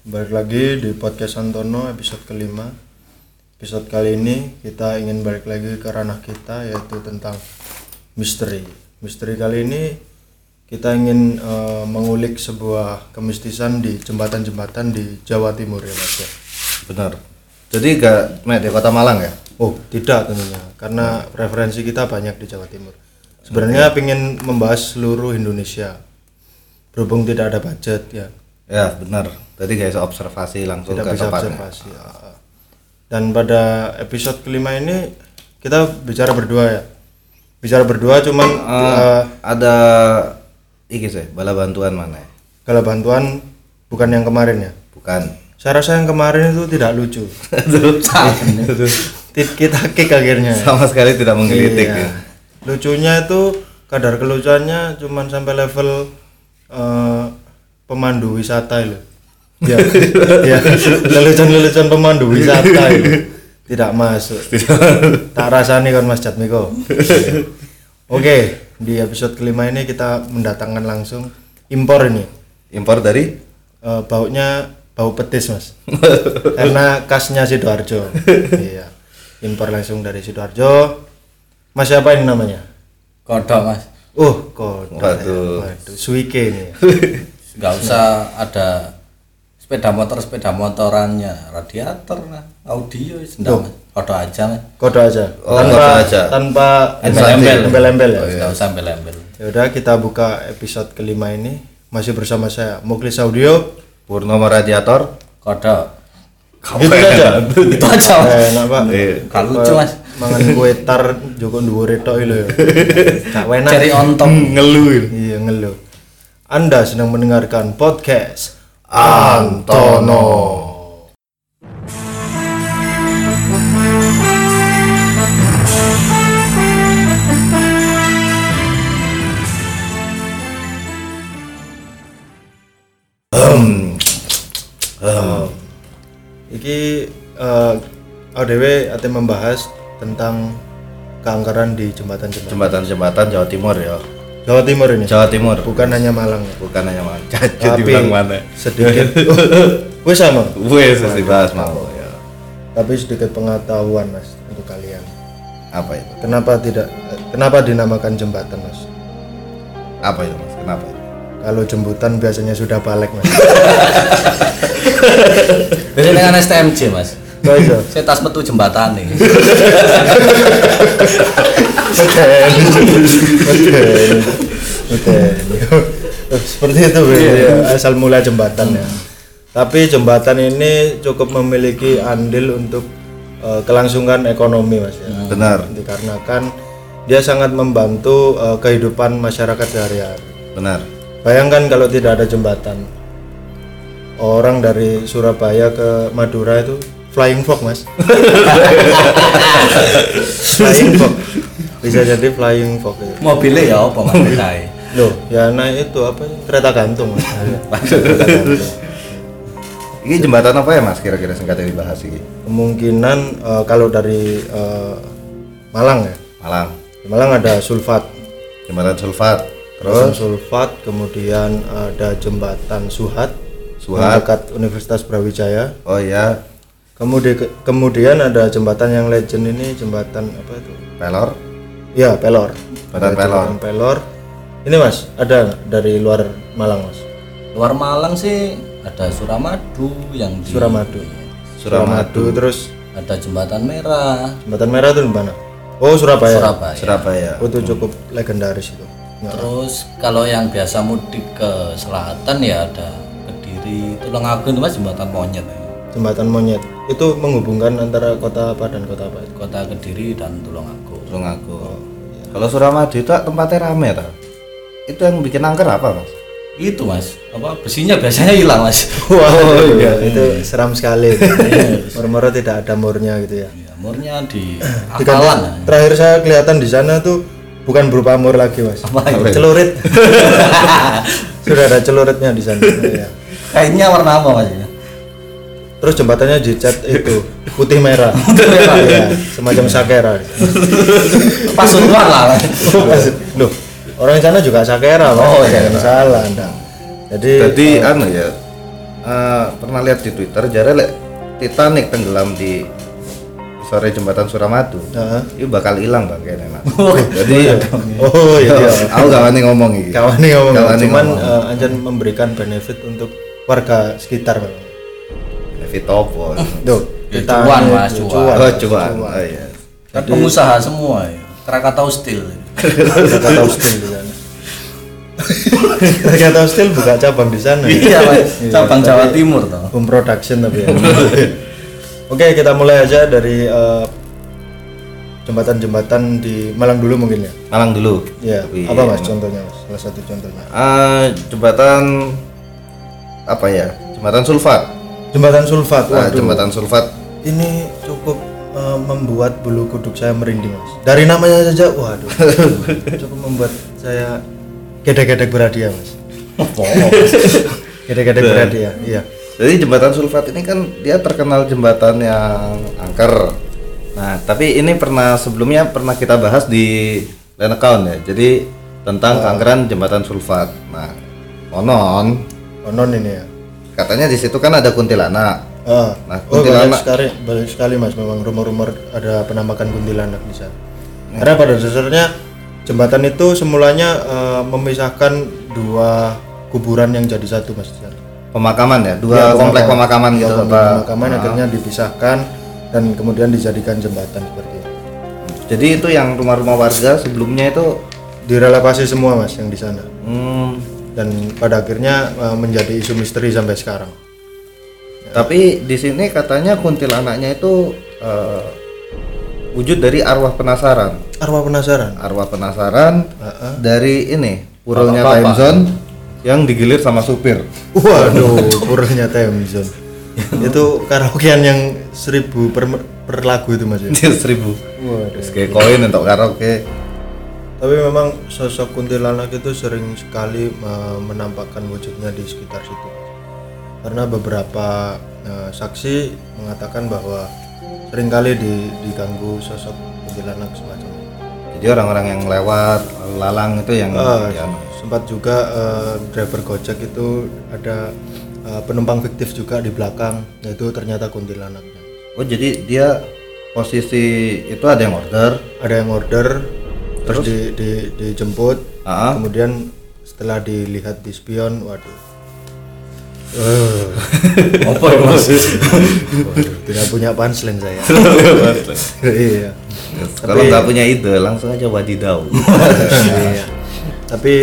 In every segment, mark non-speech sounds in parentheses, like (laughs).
balik lagi di podcast Santono episode kelima. Episode kali ini kita ingin balik lagi ke ranah kita yaitu tentang misteri. Misteri kali ini kita ingin eh, mengulik sebuah kemistisan di jembatan-jembatan di Jawa Timur ya Mas ya. Benar. Jadi gak di kota Malang ya? Oh tidak tentunya karena referensi kita banyak di Jawa Timur. Sebenarnya ingin membahas seluruh Indonesia. Berhubung tidak ada budget ya, Ya benar. Tadi guys observasi langsung tidak ke bisa tempatnya. observasi. ya. Dan pada episode kelima ini kita bicara berdua ya. Bicara berdua cuman eh, Ada iki sih, bala bantuan mana ya? kalau bantuan bukan yang kemarin ya. Bukan. Saya rasa yang kemarin itu tidak lucu. (laughs) Kita kick akhirnya. Sama sekali tidak menggelitik Iya. ya. Lucunya itu kadar kelucuannya cuman sampai level eh, pemandu wisata loh. Ya, ya. Lelucon-lelucon pemandu wisata itu. Tidak masuk. tak rasani kan Mas Jatmiko. Oke, di episode kelima ini kita mendatangkan langsung impor ini. Impor dari? Eh, baunya bau petis mas. Karena khasnya sidoarjo. Iya. Impor langsung dari sidoarjo. Mas siapa ini namanya? Kodok mas. Oh kok Waduh. waduh suike ini. Ya. nggak usah ada sepeda motor sepeda motorannya. Radiator lah audio sendal mas. Kodok aja mas. Kode aja. Oh, tanpa kode aja. tanpa embel-embel. embel-embel ya. Nggak usah embel-embel. Ya udah kita buka episode kelima ini. Masih bersama saya Muklis Audio. Purnomo Radiator. kodok. Itu aja. Itu aja Eh, enak pak. Iya. Gak lucu mas. mangan kue tar joko dhuwur tok lho ya. (laughs) Cari ontong Ngeluh. Iya ngeluh. Anda sedang mendengarkan podcast Antono. Hmm. Iki eh ODW ate membahas tentang keangkeran di jembatan-jembatan Jembatan-jembatan Jawa Timur ya. Jawa Timur ini. Jawa Timur. Bukan hanya Malang. Bukan hanya Malang. (laughs) Jadi Tapi bilang mana? sedikit. Oh, (laughs) wes sama. Wes dibahas mau ya. Tapi sedikit pengetahuan Mas untuk kalian. Apa itu? Kenapa tidak kenapa dinamakan jembatan Mas? Apa itu Mas? Kenapa itu? Kalau jembutan biasanya sudah balik Mas. (laughs) ini dengan STMJ mas? Saya tas metu jembatan nih Oke. Seperti itu Bro. asal mula jembatan ya. Tapi jembatan ini cukup memiliki andil untuk eh, kelangsungan ekonomi Mas ya. Benar. Dikarenakan dia sangat membantu eh, kehidupan masyarakat sehari-hari. Benar. Bayangkan kalau tidak ada jembatan. Orang dari Surabaya ke Madura itu flying fox, Mas. flying fox. Bisa jadi flying fox itu. mobilnya ya apa mas bedai Loh, ya naik itu apa kereta gantung, Mas. Kereta gantung. Ini jembatan apa ya Mas kira-kira singkatnya dibahas ini? Kemungkinan eh, kalau dari eh, Malang ya. Malang. Di Malang ada sulfat. Jembatan Sulfat. Terus sulfat, kemudian ada jembatan Suhat. Suhat. dekat Universitas Brawijaya. Oh iya, Kemudian kemudian ada jembatan yang legend ini jembatan apa itu? Pelor. Ya, Pelor. Jembatan Pelor. jembatan Pelor. Ini Mas, ada dari luar Malang Mas? luar Malang sih ada Suramadu yang di Suramadu. Suramadu terus ada jembatan merah jembatan merah itu di mana? Oh, Surabaya. Surabaya Surabaya. Oh, itu cukup legendaris itu. Nggak- Terus kalau yang biasa mudik ke selatan ya ada Kediri, Tulungagung itu mas jembatan monyet ya. Jembatan Monyet. Itu menghubungkan antara kota apa dan kota apa? Kota Kediri dan Tulungagung. Tulungagung. Kalau Suramadu itu tempatnya rame ta? Itu yang bikin angker apa Mas? Itu mas, apa besinya biasanya hilang mas. (laughs) Wow, (laughs) iya, itu seram sekali. (laughs) Murmur tidak ada murnya gitu ya. Ya, murnya di (clears throat) akalan. ya. Terakhir saya kelihatan di sana tuh bukan berupa mur lagi mas. Apa itu? Celurit. Sudah ada celuritnya di sana. Iya. Kainnya warna apa mas? Terus jembatannya dicat itu (laughs) putih merah. Iya, semacam sakera. (laughs) Pasuruan lah. Loh, orang sana juga sakera, Mas. Oh, iya. Jangan salah, Anda. Jadi Jadi anu ya. eh, pernah lihat di Twitter jare lek Titanic tenggelam di sore jembatan Suramadu. Heeh. Itu bakal hilang bang kayaknya Mas. Oh, Jadi Oh iya. iya, aku gak wani ngomong ngomong, Gak wani cuman ngomong. eh, Anjan memberikan benefit untuk warga sekitar memang. Tuh, Ya, kita cuan, Mas, cuan. Oh cuan. Oh iya. kan pengusaha semua ya Krakatau Steel Krakatau Steel di sana. (laughs) Krakatau Steel buka cabang di sana. iya mas cabang Jawa Timur toh Home production tapi ya. Oke, kita mulai aja dari eh, jembatan-jembatan di Malang dulu mungkin ya. Malang dulu. Ya, Wih, apa Mas contohnya Mas? Salah satu contohnya. Eh, jembatan apa ya? Jembatan Sulfat. Jembatan Sulfat. Nah, Waduh. jembatan Sulfat. Ini cukup eh, membuat bulu kuduk saya merinding, Mas. Dari namanya saja, waduh. (laughs) cukup membuat saya gedek-gedek berhadiah, Mas. Gedek-gedek berhadiah. Iya. Jadi jembatan Sulfat ini kan dia terkenal jembatan yang angker. Nah, tapi ini pernah sebelumnya pernah kita bahas di lain account ya. Jadi tentang kankeran jembatan Sulfat. Nah, konon Konon ini ya. Katanya di situ kan ada kuntilanak. Ah, Nah, oh, banyak kuntilanak- sekali, banyak sekali mas. Memang rumor-rumor ada penampakan kuntilanak di sana. Karena pada dasarnya jembatan itu semulanya eh, memisahkan dua kuburan yang jadi satu mas. Pemakaman ya, dua Ya, komplek pemakaman. pemakaman Ya, gitu. komplek Pak. pemakaman akhirnya dipisahkan dan kemudian dijadikan jembatan seperti itu. Jadi itu yang rumah-rumah warga sebelumnya itu Direlokasi semua mas yang di sana. hmm, Dan pada akhirnya eh, menjadi isu misteri sampai sekarang. Tapi di sini katanya kuntilanaknya itu eh, wujud dari arwah penasaran. Arwah penasaran. Arwah penasaran Heeh. dari ini purulnya Bapak-bapak. time zone yang digilir sama supir. Waduh, (laughs) purnya Temzon. itu karaokean yang seribu per, per lagu itu mas ya? Seribu. Waduh. Terus kayak koin untuk karaoke. Tapi memang sosok kuntilanak itu sering sekali eh, menampakkan wujudnya di sekitar situ. Karena beberapa eh, saksi mengatakan bahwa sering kali di, diganggu sosok kuntilanak semacam itu. Jadi orang-orang yang lewat lalang itu yang Ah, ya, sempat juga eh, driver Gojek itu ada eh, penumpang fiktif juga di belakang, yaitu ternyata kuntilanaknya. Oh jadi dia posisi itu ada yang order. Ada yang order, terus, di, di, dijemput, Ah, kemudian setelah dilihat di spion, waduh. Eh, apa ya mas tidak punya punchline saya. iya. kalau nggak punya ide langsung aja wadidau. iya. Tapi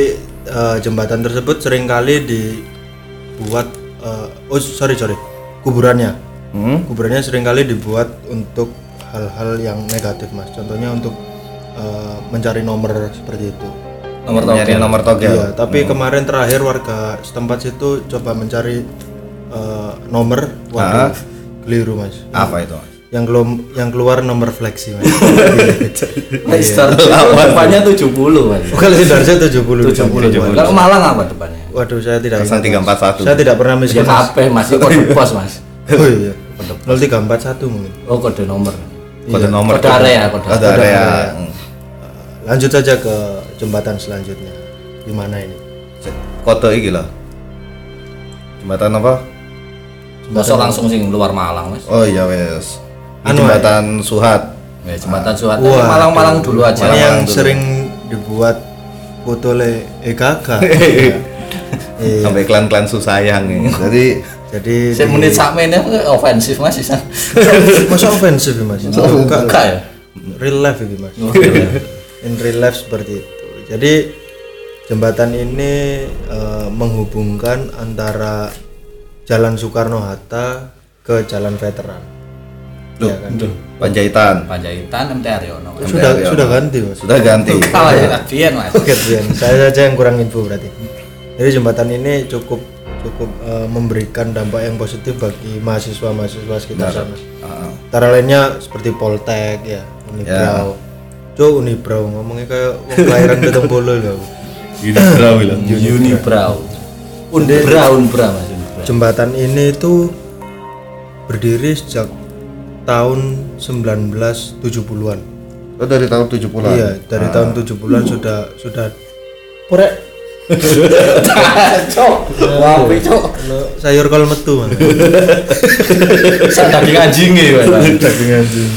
eh, jembatan tersebut sering kali dibuat eh, oh sorry sorry kuburannya Hmm? kuburannya sering kali dibuat untuk hal-hal yang negatif mas contohnya untuk eh, mencari nomor seperti itu. Nomor togel nomor togel. Iya, tapi kemarin terakhir warga setempat situ coba mencari eh, nomor waduh keliru mas. Apa itu? Mas? yang belum yang keluar nomor flexi mas. (laughs) Nah, start depannya 70 mas. Oh, kalau Sidoarjo 70 70 kalau Malang apa depannya? Waduh saya tidak Pasang ingat, Mas. 341. saya tidak pernah ya miskin mas. HP mas? Itu kode pos mas. Oh iya. 0341 mungkin. Oh kode nomor. Kode nomor. Kode area, kode Kode area. Lanjut saja ke jembatan selanjutnya di mana ini Kode iki loh. Jembatan apa? Masa langsung sing luar Malang mas Oh iya wes. Anu, jembatan Suhat. ya, jembatan Suhat Wah, Malang-Malang dulu aja ini yang dulu. sering dibuat foto oleh EKK (laughs) Iya. Iya. Sampai klan-klan susayang nih. Jadi jadi saya menit sakmene ofensif mas masa ofensif ya, mas enggak buka ya real life ini mas in real life seperti itu jadi jembatan ini eh, menghubungkan antara Jalan Soekarno Hatta ke Jalan Veteran Loh, Iya kan? Panjaitan. Panjaitan MT Haryono mas sudah Haryono. sudah ganti mas Sudah ganti. (laughs) kalah ya Bian mas Oke, Bian. saya saja yang kurang info berarti. Jadi jembatan ini cukup cukup eh, memberikan dampak yang positif bagi mahasiswa-mahasiswa sekitar sana. Ah, Antara lainnya seperti Poltek ya, Unibrau. Cuk, Unibrau ngomongnya kayak wong kelahiran Betong Bolo loh. Ini berapa bilang? Unibrow Unibrow Unibrow mas Unibrow. Jembatan ini itu berdiri sejak tahun 1970-an. Oh dari tahun 70-an. Iya, dari tahun 70-an sudah sudah Purek Cok. Wapi cok. Ono sayur kol metu daging anjing ya. (laughs) daging anjing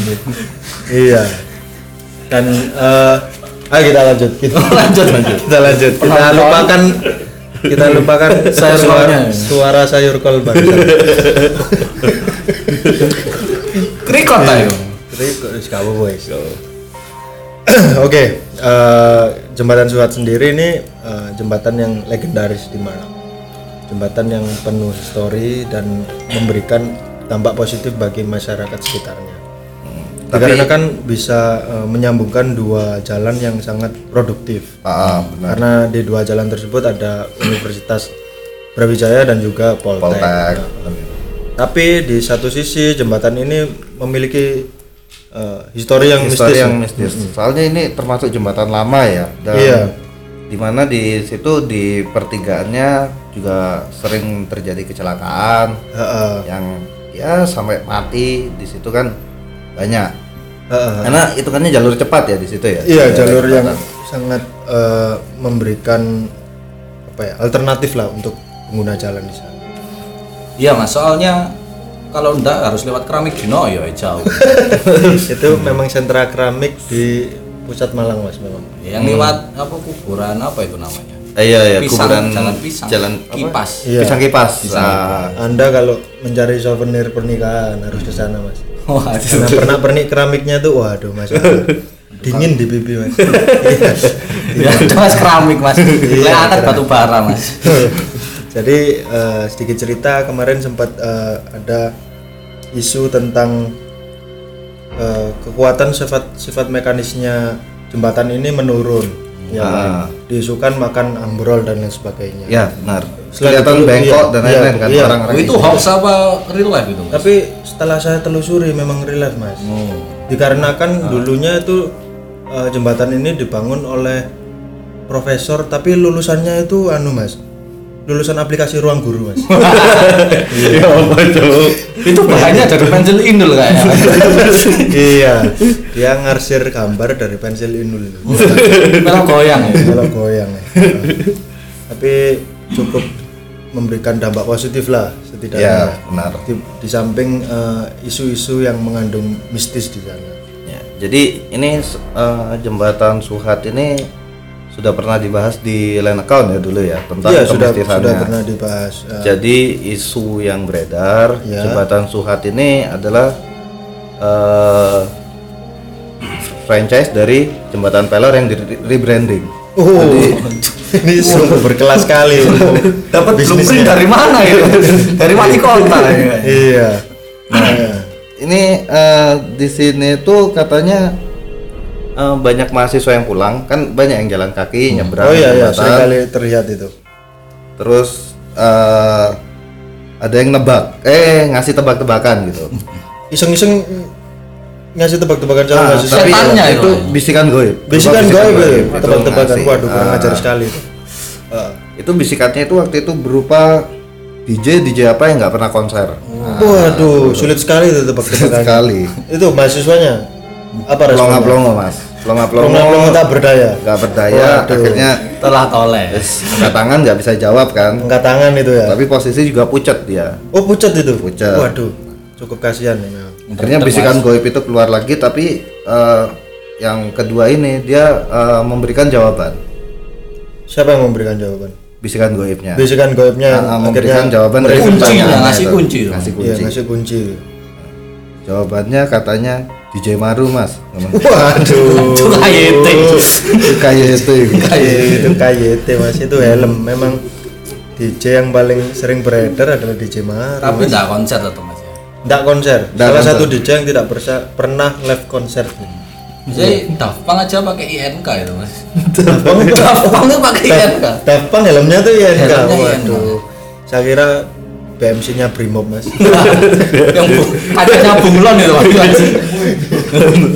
iya dan eh ayo kita lanjut kita (laughs) Lanjut lanjut. kita lanjut kita lupakan kita lupakan (laughs) Sayur suara, suara sayur kol bangsa (laughs) Krikot ayo. Gak apa-apa, wis. (clears throat) Oke, eh, jembatan Suhat sendiri ini eh, jembatan yang legendaris di Malang. Jembatan yang penuh histori dan memberikan dampak positif bagi masyarakat sekitarnya. Tapi- Dikarenakan bisa eh, menyambungkan dua jalan yang sangat produktif. Ah, benar. Karena di dua jalan tersebut ada Universitas Brawijaya dan juga Poltek. Poltek. Tapi di satu sisi jembatan ini memiliki eh, histori yang Histori mistis. yang mistis. Soalnya ini termasuk jembatan lama ya. Dan Iya. Di mana di situ di pertigaannya juga sering terjadi kecelakaan Heeh, yang ya sampai mati di situ kan banyak. heeh. Karena itu kan jalur cepat ya di situ ya. Iya, Jalur jalur yang sangat eh, memberikan apa ya alternatif lah untuk pengguna jalan di sana. Iya mas, soalnya kalau ndak harus lewat keramik dino ya jauh. (laughs) Itu memang sentra keramik di pusat Malang mas memang. Yang lewat apa kuburan apa itu namanya? Eh, iya ya, Pisang, kuburan jalan pisang. jalan kipas. Iya. Pisang kipas. Nah, Anda kalau mencari souvenir pernikahan harus ke sana mas. Wah, Karena pernah pernik keramiknya tuh, waduh mas, (laughs) dingin di pipi mas. ya mas keramik mas. Kelihatan batu bara mas. (laughs) Jadi eh, sedikit cerita kemarin sempat eh, ada isu tentang eh, kekuatan sifat sifat mekanisnya jembatan ini menurun. Ya? Ah. diisukan makan ambrol dan lain sebagainya. ya benar. Kelihatan itu, bengkok iya, dan iya, lain-lain kan iya. orang-orang itu di situ. hoax apa real life itu mas? Tapi setelah saya telusuri memang relief mas. Oh. Dikarenakan dulunya itu eh, jembatan ini dibangun oleh profesor tapi lulusannya itu anu mas, lulusan aplikasi ruang guru mas. (laughs) Ya apa tuh? itu bahannya dari pensil indul kayaknya. (laughs) iya, dia ngarsir gambar dari pensil inul itu. (laughs) Kalau goyang ya. Kalau goyang ya. Tapi cukup memberikan dampak positif lah setidaknya. Ya, benar. Di, di samping eh, isu-isu yang mengandung mistis di sana. Ya, jadi ini eh, jembatan Suhat ini sudah pernah dibahas di Line Account ya dulu ya tentang Iya sudah sudah pernah dibahas. Eh, Jadi isu yang beredar Ya. jembatan Suhat ini adalah eh, franchise dari jembatan Pelor yang di rebranding. Oh, ini sungguh berkelas sekali. Dapat blueprint bisnisnya. dari mana itu? Dari wali kota ya. Iya. Nah, Ini eh, di sini tuh katanya eh, banyak mahasiswa yang pulang, kan banyak yang jalan kaki nyebrang oh iya iya, kali terlihat itu. Terus eh, ada yang nebak, eh ngasih tebak-tebakan gitu. Iseng-iseng ngasih tebak-tebakan sama Ah, mahasiswa. tapi Setannya itu itu. bisikan goib. Bisikan Berupa gue itu tebak-tebakan. ngasih. Waduh, kurang Ah, ajar sekali itu. Ah. Itu bisikannya itu waktu itu berupa DJ DJ apa yang nggak pernah konser. Waduh, sulit sekali itu tebak-tebakan. Sekali. Itu mahasiswanya apa responnya? Pelongo-pelongo mas. Pelongo Pelongo-pelongo tak berdaya. nggak berdaya. Waduh. Akhirnya Telah toleh. angkat tangan nggak bisa jawab kan. Angkat tangan itu ya. Tapi posisi juga pucat dia. Oh, pucat itu. Pucat. Waduh, cukup kasihan ya memang. Akhirnya bisikan goib itu keluar lagi tapi eh, yang kedua ini dia eh, memberikan jawaban. Siapa yang memberikan jawaban? Bisikan goibnya. Bisikan goibnya akhirnya memberikan jawaban dari Kunci, ya, ngasih itu. kunci. Ngasih Iya, kunci. ngasih kunci. Jawabannya katanya DJ Maru mas. (laughs) Waduh. Itu KYT. Itu kayak itu. mas itu helm memang DJ yang paling sering beredar adalah DJ Maru Tapi enggak konser atau mas Nggak konser Nggak salah konser. satu DJ yang tidak persa- pernah live konser Jadi Daft Punk aja pakai INK itu mas. (laughs) Daft Punk itu pakai INK. Daft Punk helmnya tuh ya INK. waduh saya kira BMC nya Brimob mas (laughs) Yang kacanya bunglon itu mas.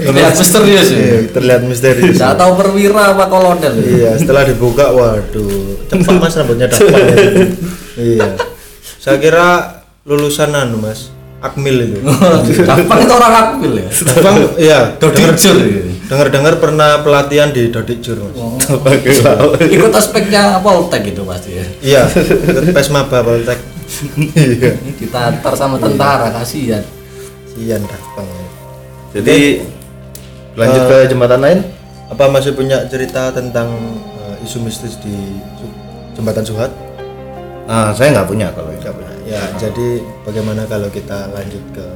Lihat misterius ya. Iya, terlihat misterius Enggak tahu perwira apa kolonel. iya setelah dibuka waduh cepat mas rambutnya Daft Punk (laughs) iya saya kira lulusan anu mas Akmil itu. (laughs) Punk itu orang akbil ya. Bang, iya, Dodik Jur. dengar-dengar pernah pelatihan di Dodik Jur, Mas. Ikut aspeknya Poltek gitu pasti ya. Iya, pes maba Poltek. Iya. Ditatar sama tentara kasihan. Sian Bang. Jadi lanjut Eh, ke jembatan lain. Apa masih punya cerita tentang eh, isu mistis di Jembatan Suhat? Nah, saya nggak punya kalau itu. Nggak punya. Ya, jadi bagaimana kalau kita lanjut ke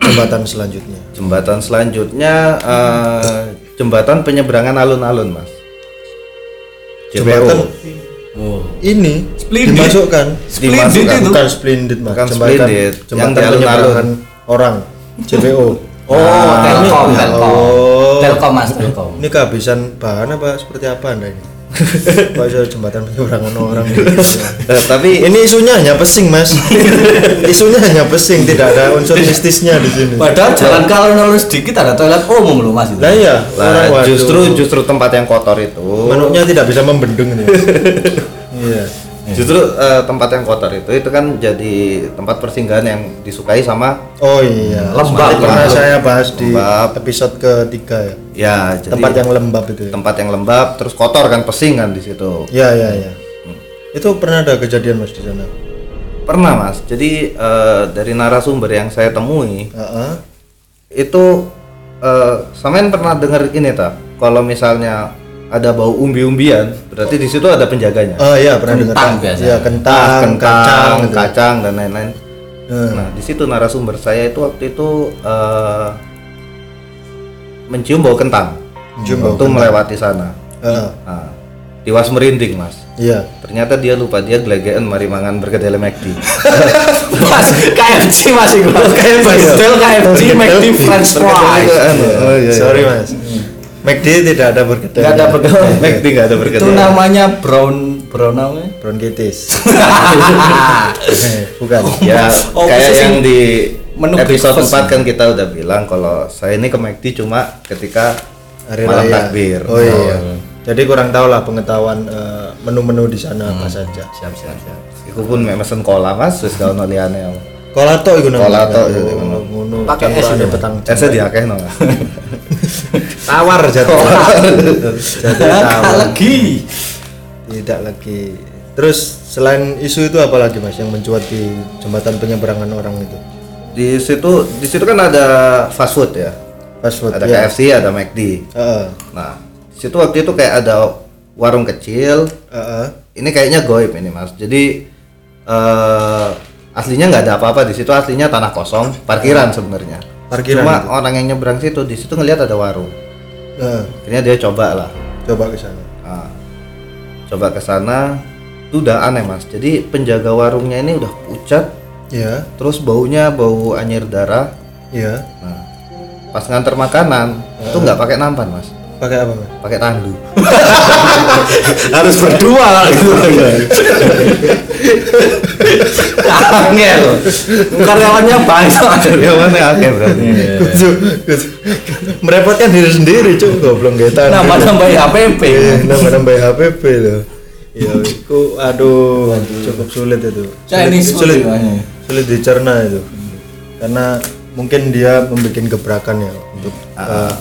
jembatan selanjutnya? Jembatan selanjutnya eh, jembatan penyeberangan alun-alun, Mas. Jembatan Oh. ini Splendid. dimasukkan Splendid Dimasukkan. itu. bukan splendid mas Bukan jembatan splendid, yang jembatan di alun-alun. penyeberangan orang JPO Oh, Telkom, ya Telkom. Allah. Telkom Mas, Telkom. ini kehabisan bahan apa seperti apa anda ini (laughs) Pak saya jembatan penyeberangan orang (laughs) Eh, tapi ini isunya hanya pesing mas. (laughs) Isunya hanya pesing tidak ada unsur mistisnya di sini. Padahal jalan ke alun-alun sedikit ada toilet umum loh Mas. Lah iya waduh. justru justru tempat yang kotor itu manuknya tidak bisa membendung ini iya justru eh, tempat yang kotor itu itu kan jadi tempat persinggahan yang disukai sama oh iya Lembab Seperti pernah saya bahas di Lembab. episode ketiga ya ya jadi tempat yang lembab itu ya. tempat yang lembab terus kotor kan pesing kan di situ Ya ya ya. Itu pernah ada kejadian mas di sana? pernah mas jadi eh, dari narasumber yang saya temui Heeh. itu eh sampean pernah dengar ini tak kalau misalnya ada bau umbi-umbian berarti di situ ada penjaganya Oh iya pernah dengar. Kentang biasa. Iya kentang, kentang, kacang, kacang, gitu. dan lain-lain. Hmm. Nah, di situ narasumber saya itu waktu itu eh, mencium bau kentang. Mencium bau waktu melewati sana. Heeh. Nah, tiwas merinding, Mas. Iya. Ternyata dia lupa dia gelegean mari mangan berkedele McD. (laughs) Mas, KFC masih gua. KFC. Betul KFC, McD French fries. Oh, iya, iya. Sorry mas. McD tidak ada berkedel. Enggak ada berkedel. (laughs) McD nggak ada Itu berkedele. namanya brown brown namanya. Bronkitis. (laughs) Bukan. Ya, Oh, kayak yang di menu episode breakfast. 4 kan kita udah bilang kalau saya ini ke McD cuma ketika Hari malam raya. takbir. Oh iya. Jadi kurang tahu lah pengetahuan eh, menu-menu di sana apa saja. Siap siap siap. Iku pun mek mesen cola mas, wis gak ono liyane. Kolato itu namanya. Kolato, iya, Oh, iya. ngono. Pakai es itu, petang. Ese diakehno mas. (laughs) Tawar jatuh. (laughs) Jatuh tawar. lagi. Tidak lagi. Terus selain isu itu apa lagi mas yang mencuat di jembatan penyeberangan orang itu? Di situ di situ kan ada fast food ya. Fast food. Ada ya. KFC, ada McD. Heeh. Nah, situ waktu itu kayak ada warung kecil. Heeh. Ini kayaknya goib ini mas. Jadi eh aslinya nggak ada apa-apa di situ. Aslinya tanah kosong, parkiran sebenarnya. Parkiran Cuma itu. orang yang nyebrang situ di situ ngelihat ada warung. Heeh. Akhirnya dia coba lah. Coba ke sana. Nah, coba ke sana itu udah aneh mas. Jadi penjaga warungnya ini udah pucat, Iya. terus baunya bau anyir darah. Iya. Nah, pas nganter makanan itu nggak pakai nampan mas, Pakai apa pakai tandu. (laughs) Harus berdua gitu. Angel. Karyawannya banyak. ya mana akeh berarti. Kudu. Merepotkan diri sendiri cuy goblok getan. Nambah nambah HPP. nambah nambah HPP loh. Ya, itu aduh cukup sulit itu. Chinese sulit, sulit, dicerna itu. Karena mungkin dia membuat gebrakan ya untuk uh,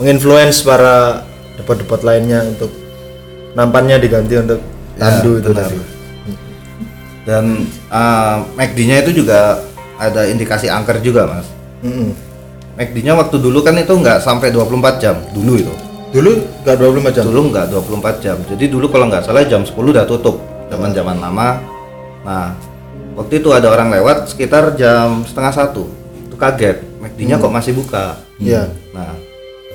menginfluence para debat-debat lainnya untuk nampannya diganti untuk tandu itu tadi. Dan uh, McD-nya itu juga ada indikasi angker juga mas. Mm-mm. McD-nya waktu dulu kan itu nggak sampai 24 jam dulu itu. Dulu nggak 24 jam. Dulu nggak 24 jam. Jadi dulu kalau nggak salah jam 10 udah tutup. Zaman-zaman lama. Nah, waktu itu ada orang lewat sekitar jam setengah satu. Itu kaget. McD-nya kok masih buka. Iya. Nah,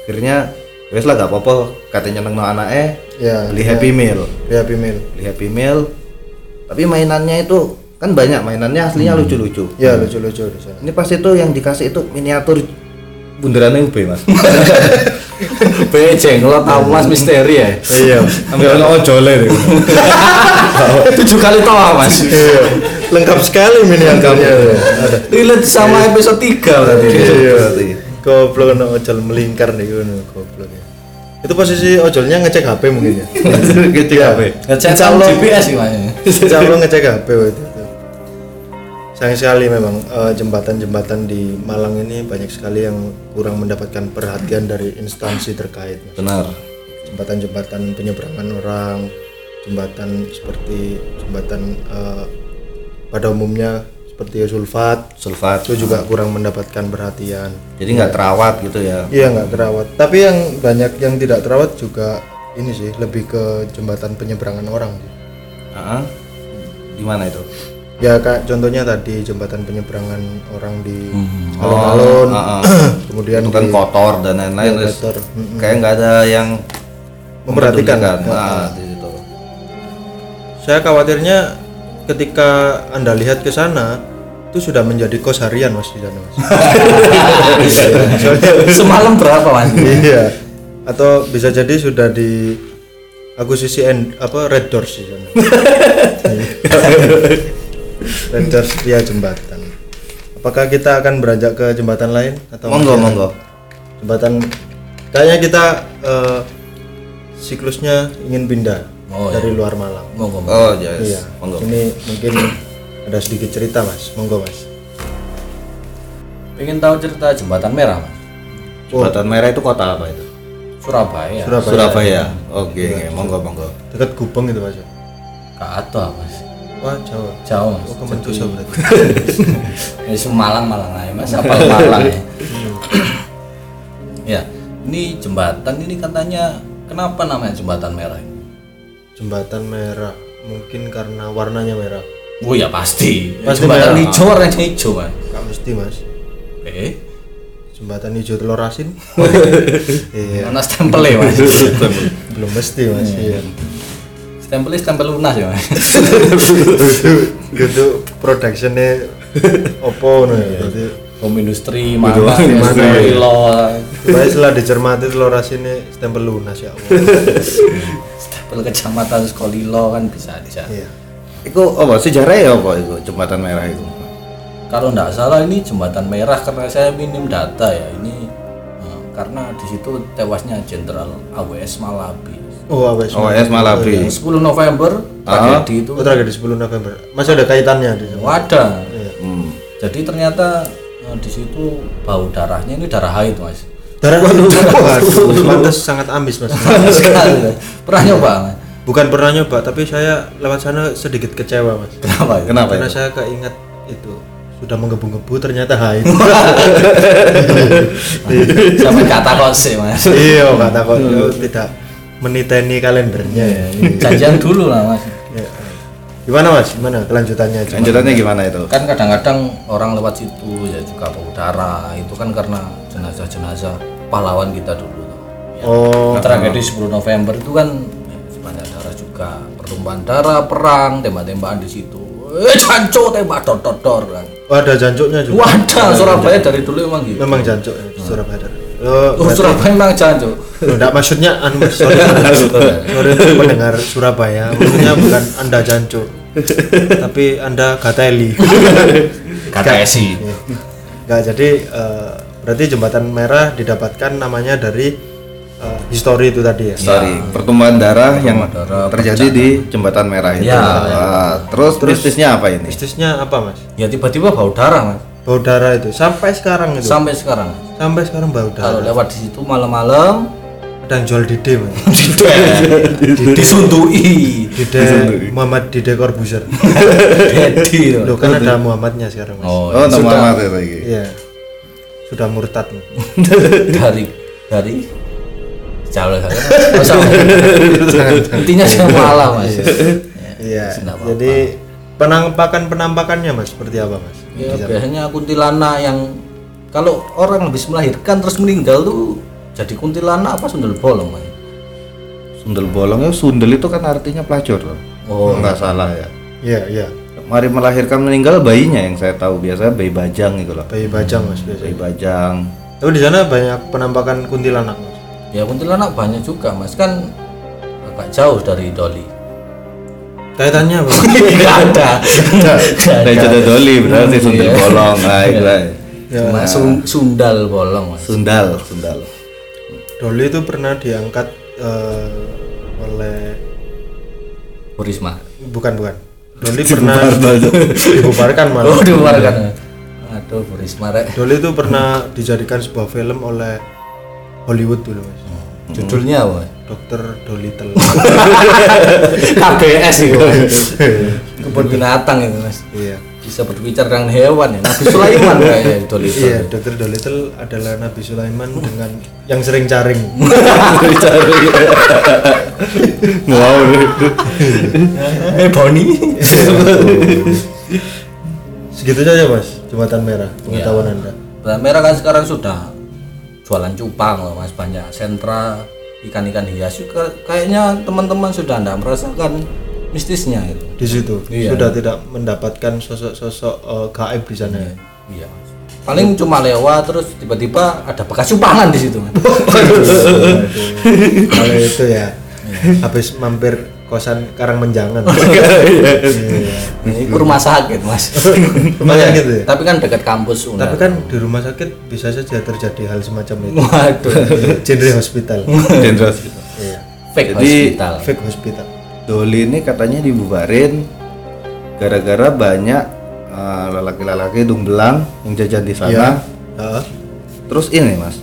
akhirnya wes lah gak apa-apa katanya neng anak eh Ya. beli Happy Meal. Ya, Bimil. Beli Happy Meal. Tapi mainannya itu kan banyak mainannya aslinya lucu-lucu. Ya, lucu-lucu. Ini pas itu yang dikasih itu miniatur bundaran UB, Mas. Beceng, lo tahu mas misteri ya? Iya. Ambil ono ojole deh. (laughs) Tujuh kali toa mas. Iya. Lengkap sekali miniaturnya. Relate sama episode 3 berarti. Iya. Goblok ono ojol melingkar nih ngono goblok. ya. Itu posisi ojolnya ngecek HP mungkin ya. (laughs) Gitu Iya. apa? Ngecek Allah- GPS. Insya Allah ngecek HP waktu itu. sayang sekali memang eh, jembatan-jembatan di Malang ini banyak sekali yang kurang mendapatkan perhatian dari instansi terkait Mas. benar jembatan-jembatan penyeberangan orang jembatan seperti jembatan eh, pada umumnya seperti sulfat sulfat itu juga kurang mendapatkan perhatian jadi nggak terawat gitu ya iya nggak terawat tapi yang banyak yang tidak terawat juga ini sih lebih ke jembatan penyeberangan orang sih. Ah, gimana itu ya kayak contohnya tadi jembatan penyeberangan orang di Hmm. alun-alun ah, ah. (clears throat) kemudian itu kan di- kotor dan lain-lain kotor. Mm-mm. kayak nggak ada yang Memperhatikan. mempedulikan. Ya. Ah, di situ. saya khawatirnya ketika anda lihat ke sana itu sudah menjadi kos harian mas di sana mas. (laughs) Semalam berapa mas? iya. Atau bisa jadi sudah di akuisisi end, apa red doors di sana. (laughs) Red doors via jembatan. Apakah kita akan beranjak ke jembatan lain atau monggo monggo. Jembatan kayaknya kita eh, siklusnya ingin pindah Oh, dari luar Malang Monggo. monggo. oh yes iya monggo ini mungkin ada sedikit cerita mas monggo mas Pengen tahu cerita jembatan merah mas? jembatan merah itu kota apa itu Surabaya. Surabaya, Surabaya oke oke, monggo monggo dekat Gubeng itu mas ya? Kak Ato mas. wah Jawa Jauh mas. oh kemencusa berarti (laughs) Ini Malang Malang aja mas. Apa Malang ya? ya. Ini jembatan ini katanya kenapa namanya jembatan merah? ini? Jembatan merah mungkin karena warnanya merah Oh ya pasti. Pasti jembatan merah. hijau warnanya hijau mas. Gak mesti mas Eh, jembatan hijau telur asin (laughs) iya mana stempelnya mas? (laughs) belum mesti mas iya stempelnya stempel lunas ya mas. (laughs) gitu productionnya opo berarti Home industri mana? mana supaya setelah dicermati telur asinnya stempel lunas ya (laughs) Stempel kecamatan Sekolilo kan bisa bisa. iya. Itu apa? Sejarah ya apa itu? Jembatan merah itu? Kalau nggak salah ini jembatan merah karena saya minim data ya. Ini eh, karena di situ tewasnya Jenderal AWS Malabi. oh apa oh yes Malabi. 10 November tragedi itu. Itu tragedi 10 November. Masih ada kaitannya di sana wadah. hmm. Jadi ternyata di situ bau darahnya ini darah haid mas. darah waduh pantas sangat amis mas Sekali. Pernah nyoba mas? bukan pernah nyoba tapi saya lewat sana sedikit kecewa mas Kenapa ya? kenapa karena itu saya keinget itu sudah menggebu-gebu ternyata haid Sampai kata kok sih mas. iya kata kok yo tidak meniteni kalendernya ya Janjian dulu lah mas. Gimana mas? Gimana kelanjutannya? Lanjutannya gimana itu? Kan kadang-kadang orang lewat situ ya juga bau darah itu kan karena jenazah-jenazah pahlawan kita dulu ya. oh. Tragedi 10 November itu kan ya, banyak darah juga pertumpahan darah perang tembak-tembakan di situ. Eh janco tembak dor dor dor kan. Oh, ada jancuknya juga? Wadah Surabaya dari dulu emang gitu. Memang jancuk ya, Surabaya oh, oh, Surabaya memang janco enggak maksudnya anu sorry, sorry pendengar Surabaya. Maksudnya bukan anda jancuk tapi anda gateli kata esi Enggak, jadi eh, berarti jembatan merah didapatkan namanya dari eh, histori itu tadi ya. Sorry, pertumbuhan darah yang darah, terjadi di jembatan merah itu. Ya, Ah, terus bisnisnya apa ini? Bisnisnya apa mas? ya tiba-tiba bau darah mas Bau darah itu sampai sekarang itu. sampai sekarang sampai sekarang bau kalau darah. lewat di situ malam-malam Ada yang jual dide mas. (laughs) disundui Dide Muhammad Dide Corbuzier. (laughs) Dedi Loh kan ada Muhammadnya sekarang mas. oh, Oh, sudah Muhammad itu lagi. Iya. Sudah murtad. (laughs) Dari dari jauh lah intinya jangan malah mas Iya. Jadi penampakan penampakannya mas seperti apa mas? Ya, biasanya kuntilanak yang kalau orang habis melahirkan terus meninggal tuh jadi kuntilanak apa sundel bolong mas Sundel bolong ya sundel itu kan artinya pelacur loh. Oh. nggak salah ya. Iya iya. Mari melahirkan meninggal bayinya yang saya tahu biasanya bayi bajang gitu loh. Bayi bajang mas biasanya. Bayi bajang. Tapi di sana banyak penampakan kuntilanak mas. ya kuntilanak banyak juga mas kan agak jauh dari Doli Kaitannya apa? (laughs) Nggak ada Dari ada. jodoh doli berarti sundel Iya. bolong. Nah, itu lah. cuma sun- sundal bolong Sundal, sundal. Doli itu pernah diangkat eh, oleh Burisma bukan bukan Doli (laughs) pernah dibubarkan malah Oh, dibubarkan. Aduh, Bu Risma rek. Doli itu pernah dijadikan sebuah film oleh Hollywood dulu mas Judulnya apa? Dokter Dolittle (laughs) KBS itu. Kebun binatang itu, Mas. iya. Bisa berbicara dengan hewan ya. Nabi Sulaiman kayaknya itu iya Dokter Dolittle adalah Nabi Sulaiman dengan yang sering caring (laughs) wow Eh, Boni. (laughs) segitu saja mas jembatan merah pengetahuan anda. Benang merah kan sekarang sudah jualan cupang loh mas banyak sentra ikan-ikan hias. Juga kayaknya teman-teman sudah tidak merasakan mistisnya itu. Di situ? Iya. sudah tidak mendapatkan sosok-sosok eh, gaib di sana? Ya iya. Paling cuma lewat terus tiba-tiba ada bekas cupangan di situ. (laughs) Kalau itu ya habis mampir kosan Karang Menjangan (laughs) ini ke rumah sakit mas. Rumah sakit ya? Tapi kan dekat kampus Unar. tapi kan di rumah sakit bisa saja terjadi hal semacam itu. Waduh. Genre hospital. Dendros iya. Fake Jadi, hospital. Fake hospital. Doli ini katanya dibubarin gara-gara banyak eh, lelaki-lelaki hidung belang yang jajan di sana. Iya. Heeh. Terus ini mas,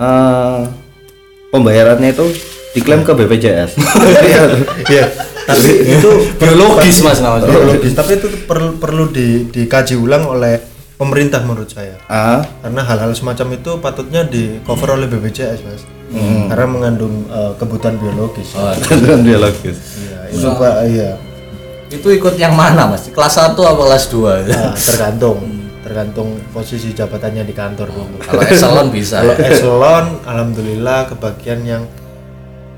eh, pembayarannya itu diklaim ke BPJS. (laughs) iya tapi (laughs) itu biologis mas namanya. Logis tapi itu perlu perlu di, dikaji ulang oleh pemerintah menurut saya. Ah, karena hal-hal semacam itu patutnya di cover oleh BPJS mas. Karena mengandung eh, kebutuhan biologis. Oh, (laughs) dengan biologis. Iya, itu pak iya. Itu ikut yang mana mas? Kelas 1 atau kelas 2 Nah, tergantung. Tergantung posisi jabatannya di kantor dulu. Kalau eselon bisa. Kalau eselon alhamdulillah kebagian yang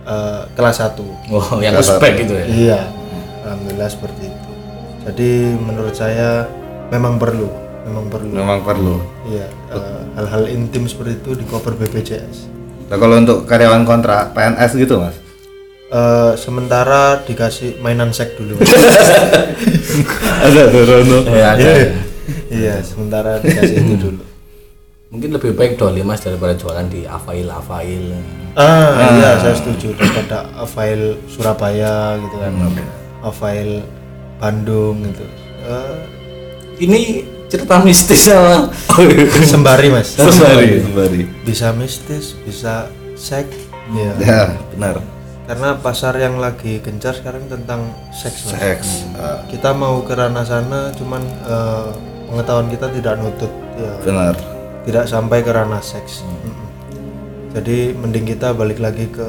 eh, kelas 1 oh yang uspek gitu ya? Iya alhamdulillah seperti itu. Jadi menurut saya memang perlu memang perlu. Memang perlu. iya eh, hal-hal intim seperti itu di cover BPJS Nah, kalau untuk karyawan kontrak PNS gitu mas, Eh, sementara dikasih mainan sek dulu. (laughs) Ada tuh Rono. ya ada. iya sementara dikasih itu dulu mungkin lebih baik doli mas daripada jualan di Avail Avail ah, iya saya setuju. Daripada file Surabaya gitu kan. File Bandung gitu. Eh, ini cerita mistis sama sembari mas. Sembari, sembari. bisa mistis bisa sek ya Ya, benar. karena pasar yang lagi gencar sekarang tentang seks mas. Seks. ah, kita mau ke ranah sana cuman eh, pengetahuan kita tidak nutut. Ya. Benar. Tidak sampai ke ranah seks Mm-mm. jadi mending kita balik lagi ke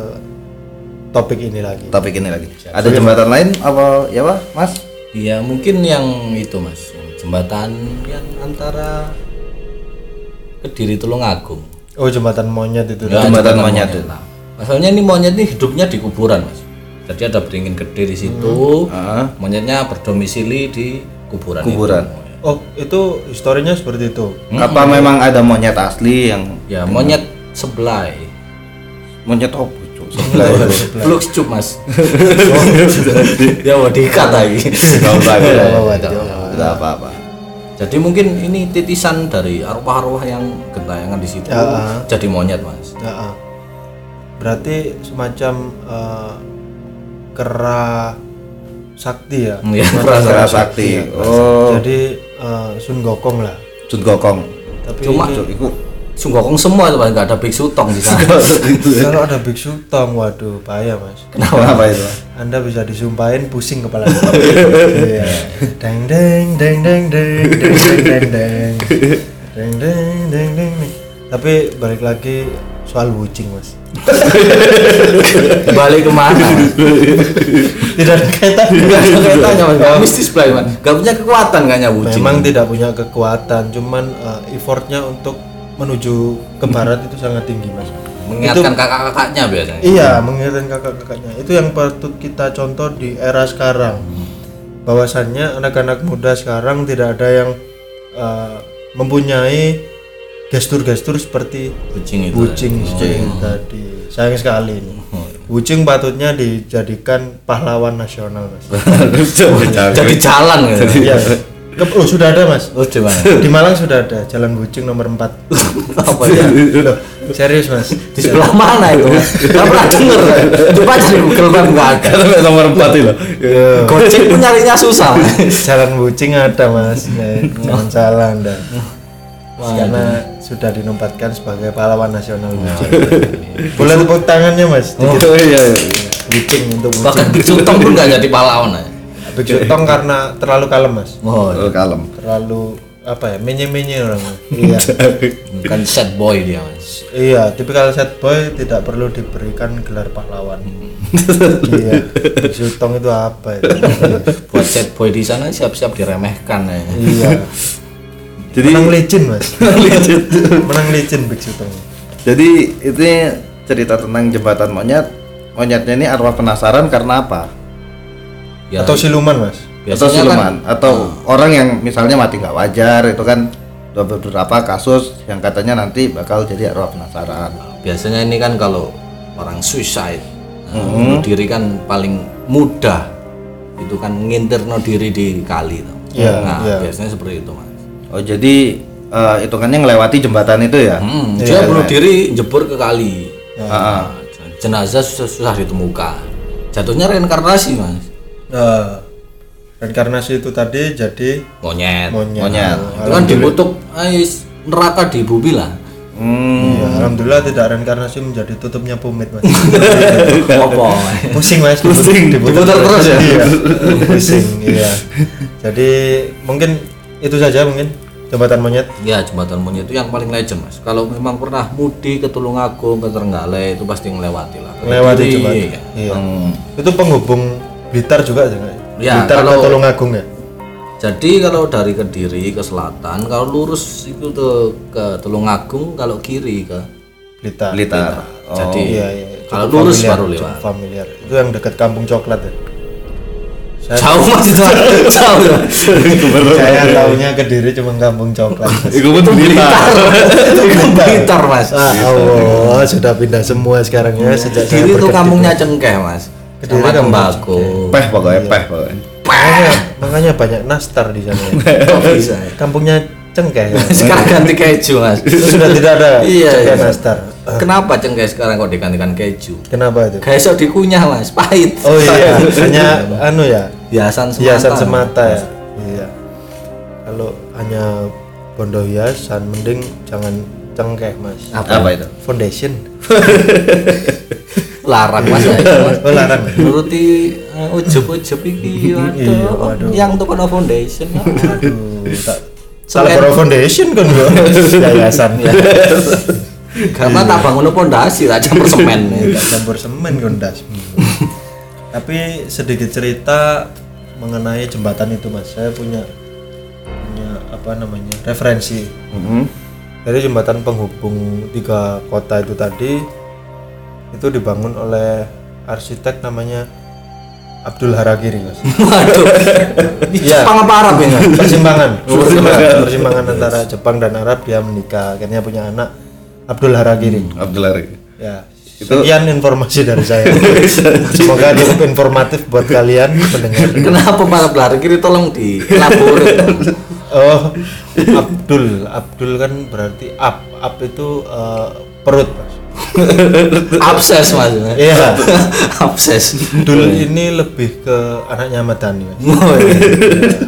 topik ini lagi Topik ini lagi. Ada jembatan lain apa ya pak, Mas? ya mungkin yang itu mas jembatan yang antara Kediri Tulungagung oh jembatan monyet itu Ya, Jembatan monyet. lah. Masalahnya ini monyet ini hidupnya di kuburan mas. Jadi ada beringin gede di situ. Ah, Monyetnya berdomisili di kuburan. Kuburan. itu. Oh itu historinya seperti itu apa memang ada monyet asli yang Ya monyet sebelah. monyet apa? Cuk? Flux cup mas. (laughs) ya mau diikat lagi. Nggak usah, nggak usah. apa-apa, Tidak apa-apa. Jadi mungkin ini titisan dari arwah-arwah yang gentayangan di situ. Ya. Jadi monyet mas. Ya, ah. berarti semacam eh, kera sakti ya Iya, Kera sakti. ya. Oh. jadi eh, Sun Gokong lah Sun Gokong. tapi Cuma- ini- Cuk, iku Sunggokong semua itu. Nggak ada biksu tong di sana. kalau ada biksu tong waduh bahaya mas Kenapa itu? anda bisa disumpahin pusing kepala (laughs) iya deng deng deng deng deng deng deng deng deng deng deng deng deng deng. tapi balik lagi soal wucing mas (laughs) Balik ke mana? Tidak ada kaitan Nggak ada kaitannya mas. Nggak mistis play mas. Nggak punya kekuatan kayaknya wucing. memang tidak punya kekuatan cuman eh, effortnya untuk menuju ke barat itu sangat tinggi mas mengingatkan kakak-kakaknya biasanya. iya mengingatkan kakak-kakaknya itu yang patut kita contoh di era sekarang bahwasannya anak-anak muda sekarang tidak ada yang eh, mempunyai gestur-gestur seperti Kucing itu. Wucing tadi sayang sekali ini Wucing patutnya dijadikan pahlawan nasional mas (laughs) Jadi jalan gitu. Iya. Ke- oh sudah ada mas Oh di mana? di Malang sudah ada jalan Wucing nomor 4 (laughs) Apa ya? Loh, Serius mas. Di sebelah mana itu? Nggak pernah denger. Coba cari Google Map nggak ada. Nomor 4 itu. Gojek pun nyarinya susah. Jalan Bucing ada mas. (laughs) Ya, Jangan salah anda. Karena sudah dinobatkan sebagai pahlawan nasional Bucing. Boleh tepuk tangannya mas. Dikit. Oh iya. iya. Bucing untuk Bahkan Sutong pun nggak jadi pahlawan. ya. Sutong karena terlalu kalem mas. Oh, Oh, kalem. Terlalu apa ya menye-menye orang. (laughs) Iya. bukan sad boy dia mas. Iya, tipikal sad boy tidak perlu diberikan gelar pahlawan. iya. Sutong itu apa itu? (laughs) Buat sad boy di sana siap-siap diremehkan ya. iya. (laughs) Jadi Menang licin mas. (laughs) Menang licin Big Sutong. jadi itu cerita tentang jembatan monyet. Monyetnya ini arwah penasaran karena apa? Ya, Atau siluman mas. atau biasanya siluman kan atau orang yang misalnya mati nggak wajar itu kan ada beberapa kasus yang katanya nanti bakal jadi arwah penasaran. biasanya ini kan kalau orang suicide nah, bunuh diri kan paling mudah itu kan nginterno diri di kali tuh. Iya, nah iya. biasanya seperti itu mas Oh jadi eh, hitungannya ngelewati jembatan itu ya? hmm, Iya, dia bunuh diri jebur ke kali Ah, ah. Nah, jenazah susah, susah ditemukan jatuhnya reinkarnasi mas Nah, reinkarnasi itu tadi jadi monyet, monyet. Monyet. itu kan dibutuh ais, neraka di bumi lah Hmm. Iya, alhamdulillah tidak reinkarnasi menjadi tutupnya pumit mas. (laughs) apa Pusing mas. Pusing. Diputar terus ya? Iya. Pusing. Iya. Jadi mungkin itu saja mungkin jembatan monyet. Ya jembatan monyet itu yang paling legend mas. Kalau memang pernah mudik ke Tulungagung ke Trenggalek itu pasti ngelewati lah. Ke Lewati Kediri, jembatan. ya. Iya. Hmm. Itu penghubung Blitar juga ya? Ya, Blitar kalau- ke Tulungagung ya. Jadi kalau dari Kediri ke selatan, kalau lurus itu tuh ke Tulungagung, kalau kiri ke Blitar. Blitar. Oh. Jadi Iya, iya. kalau Cukup lurus familiar, baru lewat. familiar. Itu yang dekat Kampung Coklat ya. Jauh mas itu, jauh. ya. saya tahunya Kediri cuma Kampung Coklat. Iku pun Blitar. Itu Blitar mas. Ah, Allah, sudah pindah semua sekarang ya sejak saya Kediri itu kampungnya cengkeh mas. Kediri Sama. Peh pokoknya peh pokoknya. Makanya, makanya banyak nastar di sana. (laughs) ya. Bisa ya? Kampungnya cengkeh. Sekarang ganti keju mas. Sudah tidak ada Iya, cengkeh iya. nastar. Kenapa cengkeh sekarang kok digantikan keju? Kenapa itu? Kayak sok dikunyah mas, pahit. Oh iya, (laughs) hanya anu ya, Hiasan semata. hiasan semata ya. Iya. Kalau hanya bondo hiasan, mending jangan cengkeh mas. Apa itu? Foundation. (laughs) Larang mas ya. itu, Mas. Oh larang. Nuruti uh, ujub-ujub iki Iya, waduh. waduh. Yang untuk kono foundation. Aduh, tak salah bro foundation kan gua. (laughs) Yayasan ya. Karena tak bangun pondasi, tak campur semen. Gak campur semen gondas. (laughs) Tapi sedikit cerita mengenai jembatan itu mas. Saya punya punya apa namanya referensi. Mhm. Jadi jembatan penghubung tiga kota itu tadi itu dibangun oleh arsitek namanya Abdul Haragiri mas. (laughs) Waduh. Iya. Jepang apa Arab ini? Persimpangan, (laughs) persimpangan, persimpangan antara Jepang dan Arab dia menikah, akhirnya punya anak Abdul Haragiri. Abdullah. Ya, sekian informasi dari saya. (laughs) Semoga cukup informatif buat kalian (laughs) mendengar. Kenapa para pelari kiri tolong dilaporin? Oh, Abdul, Abdul kan berarti up, up itu eh, perut, mas. (laughs) Abses mas. Iya, Abses. Abdul ini lebih ke anaknya Ahmad Dhani. Mas. Oh, iya.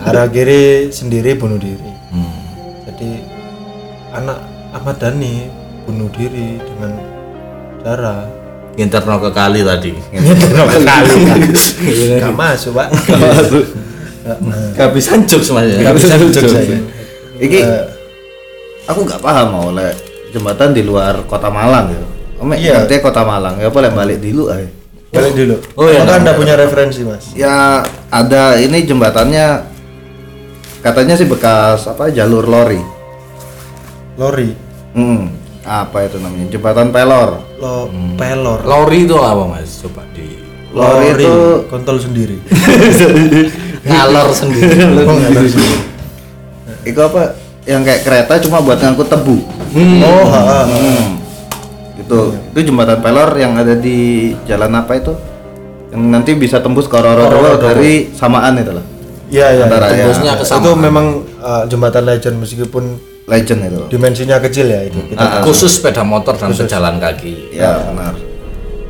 Haragiri sendiri bunuh diri. Hmm. Jadi anak Ahmad Dhani bunuh diri dengan cara Nginterno ke kali tadi. berapa kali kan? Gak masuk pak. Kehabisan jokes mas ya. Gak bisa lucu saya. Iki aku nggak paham mau oleh jembatan di luar kota Malang ya. Om Iya. iya. kota Malang ya boleh balik dulu ay. Balik dulu. Oh, iya, nah, anda punya referensi mas? Ya ada ini jembatannya katanya sih bekas apa jalur lori. Lori, Hmm, apa itu namanya? Jembatan pelor. lo pelor. Lori itu apa mas? Coba di Lori itu kontol sendiri. (laughs) ngalor sendiri. (laughs) Oh, ngalor sendiri. itu apa? Yang kayak kereta cuma buat ngangkut tebu. Oh, ha, ha. Hmm. Itu itu jembatan pelor yang ada di jalan apa itu? Yang nanti bisa tembus ke Roro Roro. dari samaan itu loh. Iya iya. Antara itu- ya, Tembusnya ke itu memang uh, jembatan legend meskipun legend itu. dimensinya kecil ya itu. Kita Ah, khusus sepeda motor dan pejalan kaki Ya, benar.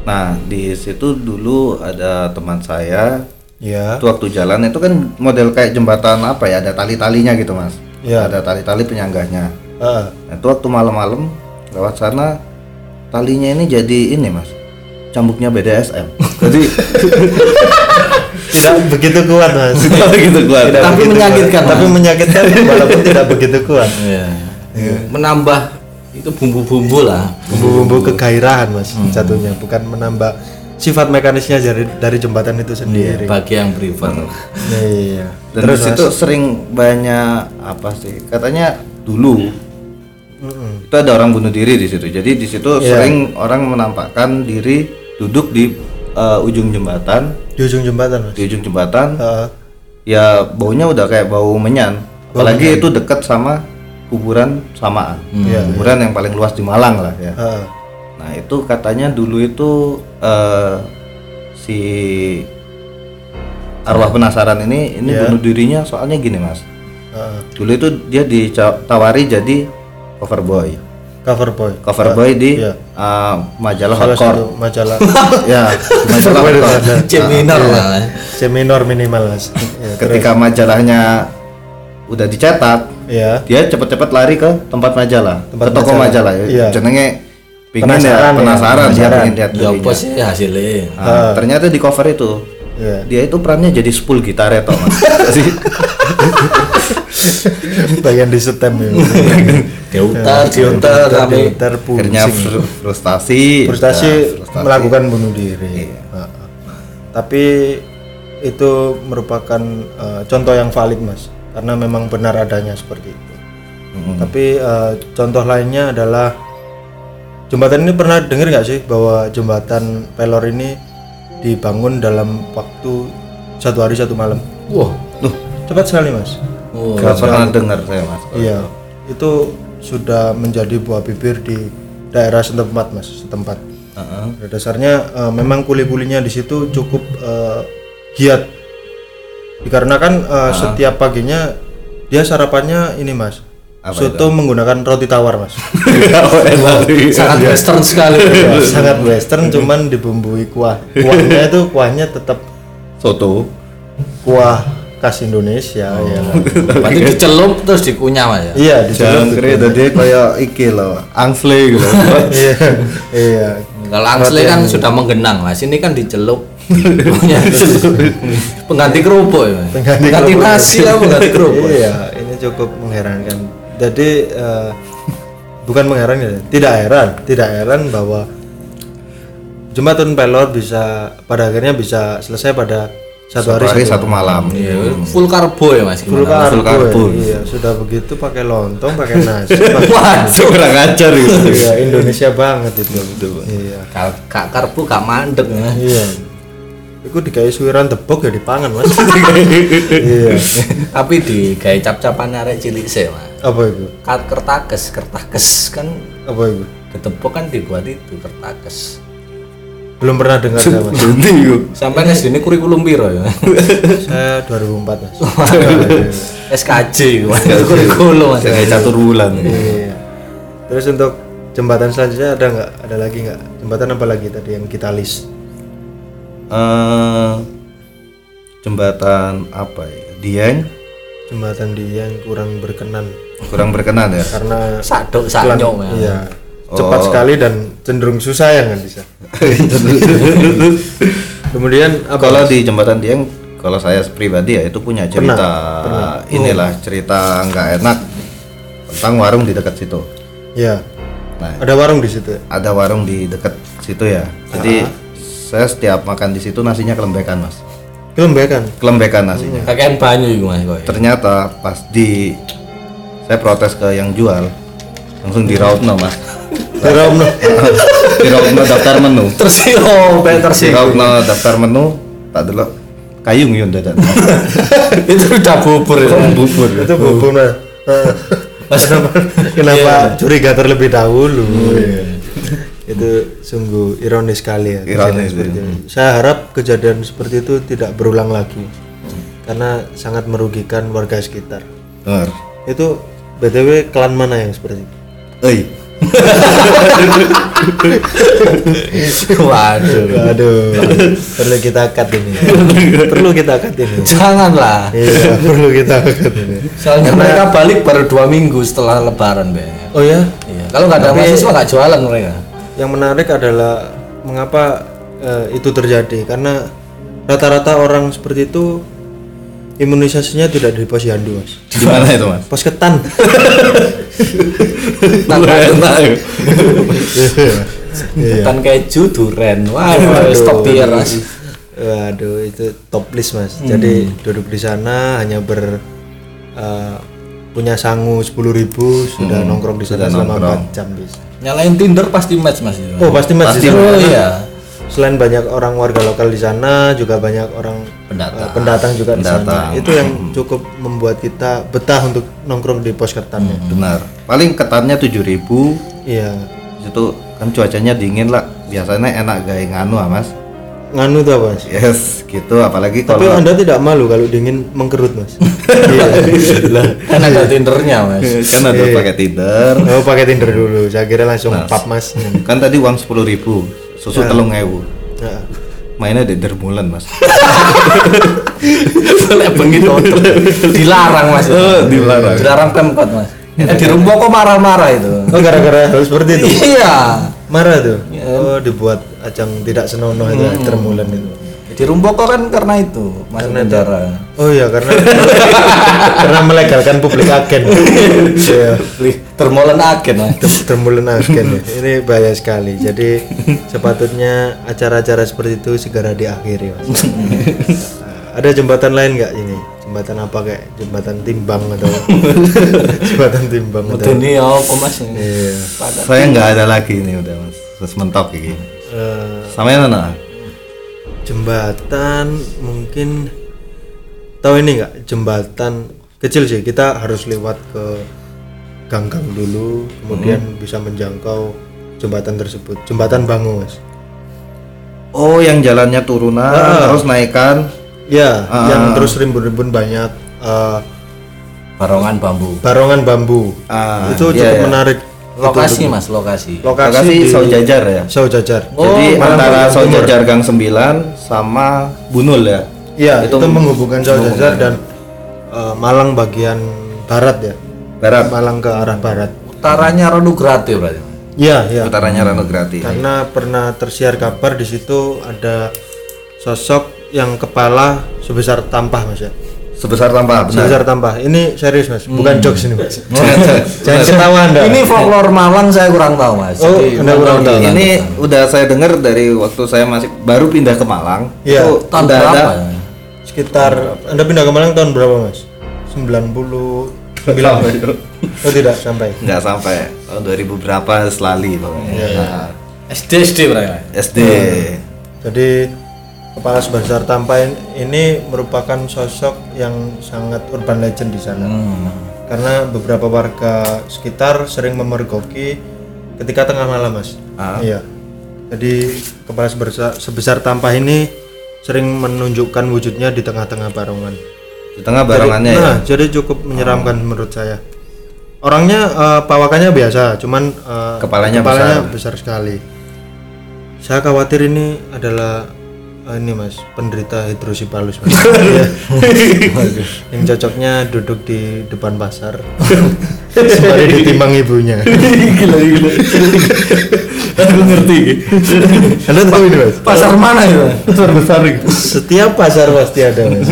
Nah, di situ dulu ada teman saya ya. itu waktu jalan itu kan model kayak jembatan apa ya ada tali-talinya gitu mas Iya. ada tali-tali penyangganya Ah, nah, itu waktu malam-malam lewat sana talinya ini jadi ini mas cambuknya BDSM jadi (laughs) tidak begitu kuat mas. (laughs) gitu gua Tidak Tapi begitu menyakitkan, kuat. Tapi Mas. menyakitkan walaupun tidak begitu kuat. Iya. menambah itu bumbu-bumbu lah Bumbu-bumbu kegairahan mas jatuhnya, bukan menambah sifat mekanisnya dari dari jembatan itu sendiri. bagi yang prefer Iya. dan di situ sering banyak apa sih katanya dulu itu ada orang bunuh diri di situ jadi di situ Iya. sering orang menampakkan diri duduk di uh, ujung jembatan. Di ujung jembatan mas. di ujung jembatan. Ah, ya baunya udah kayak bau menyan. Apalagi itu dekat sama kuburan samaan. Iya, kuburan yang paling luas di Malang lah ya. Ah. nah itu katanya dulu itu eh, si arwah penasaran ini ini bunuh dirinya soalnya gini mas. Ah. dulu itu dia ditawari jadi cover boy Cover boy. cover boy di iya. eh, majalah Salah hardcore satu majalah (laughs) ya majalah hardcore (laughs) C minor lah C minor minimal mas. Ya, ketika majalahnya udah dicetak ya. dia cepet-cepet lari ke tempat majalah Tempat ke toko majalah. majalah ya Iya. jenenge pingin Penasaran ya ya, penasaran dia penasaran. pengen lihat ya apa sih hasilnya Nah, ternyata di cover itu Iya. dia itu perannya jadi spool gitar ya Mas (laughs) Jadi, (laughs) Bagian di setem ya. diutar diutar tapi akhirnya frustasi frustasi ya, frustasi. melakukan bunuh diri. Ah. Tapi itu merupakan eh, contoh yang valid mas, karena memang benar adanya seperti itu. Tapi eh, contoh lainnya adalah jembatan ini pernah dengar nggak sih bahwa jembatan Pelor ini dibangun dalam waktu satu hari satu malam? wah Duh, Cepat sekali mas. oh, nggak pernah dengar saya mas. Iya, itu sudah menjadi buah bibir di daerah setempat mas, setempat. Heeh. Pada dasarnya eh, memang kuli-kulinya di situ cukup eh, giat, dikarenakan eh, setiap paginya dia sarapannya ini mas, Apa soto menggunakan roti tawar mas, (laughs) sangat western sekali. (laughs) Ya, sangat western, cuman dibumbui kuah. Kuahnya itu kuahnya tetap soto. kuah khas Indonesia ya. kan? berarti dicelup terus dikunyah mas ya Iya, di sana. jangkrik tadi kayak iki loh angsle gitu Iya, iya. kalau angsle kan sudah menggenang mas ini kan dicelup pengganti kerupuk ya Mas? Pengganti pengganti kerupuk. nasi lah pengganti kerupuk Iya, ini cukup mengherankan. Jadi eh, bukan mengherankan, ya, tidak heran, tidak heran bahwa jembatan Pelor bisa pada akhirnya bisa selesai pada satu hari, hari satu satu malam Iya, full karbo ya mas full karbo. karbo. Iya, sudah begitu pakai lontong, pakai nasi. pakai- (laughs) Waduh, kurang ajar gitu iya, Indonesia banget itu. Iya. Kak kak karbo gak mandek ya. Iya. Iku dikai suwiran tebok ya dipangan, Mas. (laughs) iya. Tapi di gaya cap-capan arek cilik sih mas. Apa itu? Kat kertakes, kertakes kan Apa itu? ketepok kan dibuat itu kertakes. Belum pernah dengar saya, Mas. Yuk. Sampai nih sini kurikulum biro ya. saya 2004, Mas. SKJ mas. kurikulum mas. kayak catur bulan Iya. Terus untuk jembatan selanjutnya ada nggak? Ada lagi nggak? Jembatan apa lagi tadi yang kita list? Eh, jembatan apa ya Dieng Jembatan di yang kurang berkenan kurang berkenan ya karena Sadok saknyok ya. iya, cepat sekali dan cenderung susah ya kan bisa. (laughs) Kemudian apa? kalau di jembatan Dieng kalau saya pribadi ya itu punya cerita inilah cerita nggak enak tentang warung di dekat situ Ya, nah ada warung di situ. ya? ada warung di dekat situ ya jadi saya setiap makan di situ nasinya kelembekan mas Kelembekan. kelembekan nasinya Kakean banyu itu mas kok. ternyata pas di saya protes ke yang jual langsung dirautno mas Terom (laughs) dirautno daftar menu Tersio, pengen tersio. dirautno daftar menu tak dulu kayung yun dadan (laughs) Itu udah bubur ya. bubur itu bubur nah. kenapa kenapa curiga terlebih dahulu? Iya. itu sungguh ironis sekali ya. Ironis, seperti ini. Saya harap kejadian seperti itu tidak berulang lagi. karena sangat merugikan warga sekitar. Benar. Itu BTW klan mana yang seperti itu? Oi. (laughs) Waduh. Aduh, perlu kita cut ini. perlu kita cut ini. Janganlah. Iya, perlu kita cut ini. Soalnya mereka balik baru dua minggu setelah lebaran, Be. Oh ya, Iya. Kalau nggak ada mahasiswa nggak jualan mereka. yang menarik adalah mengapa eh, itu terjadi karena rata-rata orang seperti itu imunisasinya tidak di posyandu mas Di mana itu, Mas? pos ketan (laughs) (laughs) Iya. Bukan keju, duren. Wah, stop here, Mas. waduh itu top list mas jadi duduk di sana hanya ber eh, punya sangu sepuluh ribu sudah nongkrong di sana selama nongkrong. 4 jam bis Nyalain Tinder pasti match, Mas. oh pasti di Pasti. Oh iya. Selain banyak orang warga lokal di sana juga banyak orang Pendatang. eh, pendatang juga di sana Pendatang. itu yang cukup membuat kita betah untuk nongkrong di pos ketannya Benar. Paling ketannya 7000 iya itu kan cuacanya dingin lah. Biasanya enak gaya nganu, ah, Mas. nganu tuh apa mas Yes, gitu apalagi tapi kalau anda tidak malu kalau dingin mengkerut mas (laughs) iya Lah. Kan ada Tindernya, Mas. kan ada pakai Tinder. oh pakai tinder dulu saya kira langsung pap mas Kan tadi uang 10.000 susu telung ewu. Nah, Mainnya di dermulan, Mas. (laughs) Boleh begitu. Dilarang, Mas. Oh, dilarang. Dilarang Pemkot, Mas. Eh, di rumah kok marah-marah itu. oh gara-gara hal seperti itu Iya. marah tuh oh dibuat ajang tidak senonoh itu termulan itu Di Rumboko kan karena itu masuk penjara. oh iya karena (laughs) karena melegalkan publik agen (laughs) iya Termolen agen termulan agen ya. (laughs) ini bahaya sekali jadi sepatutnya acara-acara seperti itu segera diakhiri mas (laughs) ada jembatan lain nggak ini jembatan apa kayak jembatan timbang atau (laughs) jembatan timbang atau Ini apa mas? iya Saya nggak ada lagi ini udah, Mas. Terus mentok ini. Eh, Sama yang mana? jembatan mungkin tahu ini nggak jembatan kecil sih kita harus lewat ke ganggang dulu kemudian bisa menjangkau jembatan tersebut jembatan Bangu mas Oh, yang jalannya turunan terus naikkan. ya yang terus rimbun-rimbun banyak eh, Barongan bambu. barongan bambu Ah, itu iya, cukup iya. menarik Lokasi mas, lokasi. lokasi, Lokasi di Saujajar ya. Saujajar Jadi Malang antara. Saujajar Gang 9 sama Bunul ya. Iya, itu, Itu menghubungkan Saujajar dan eh, Malang bagian barat ya. Barat. Malang ke arah barat. Utaranya Ranugradil berarti. Iya, iya. Utaranya Ranograti. Karena pernah tersiar kabar di situ ada sosok yang kepala sebesar tampah Mas ya. Sebesar tanpa benar. Sebesar tampah. Ini serius Mas, bukan jokes ini Mas. (laughs) Jangan- Jangan ketawa Anda. Ini folklore Malang saya kurang tahu mas. Oh, Jadi, Anda kurang tahu. Ini udah saya dengar dari waktu saya masih baru pindah ke Malang. Iya. Itu tahun berapa? ada ya? sekitar Anda pindah ke Malang tahun berapa Mas? 99. Oh tidak sampai. nggak sampai tahun 2000 berapa selali pokoknya. Nah, SD SD berarti. Mas? SD. Jadi kepala sebesar tampah ini merupakan sosok yang sangat urban legend di sana. Karena beberapa warga sekitar sering memergoki ketika tengah malam, Mas. Ah. Iya. Jadi kepala sebesar, sebesar tampah ini sering menunjukkan wujudnya di tengah-tengah barongan. Di tengah barongannya ya. Nah, jadi cukup menyeramkan menurut saya. Orangnya eh, pawakannya biasa, cuman eh, Kepalanya besar. sekali. Saya khawatir ini adalah eh, ini mas penderita hidrosipalus mas. (laughs) Yang cocoknya duduk di depan pasar (laughs) sembari ditimbang ibunya (laughs) Aku ngerti. anda tahu ini mas Pasar mana itu? Besar besar setiap pasar pasti ada mas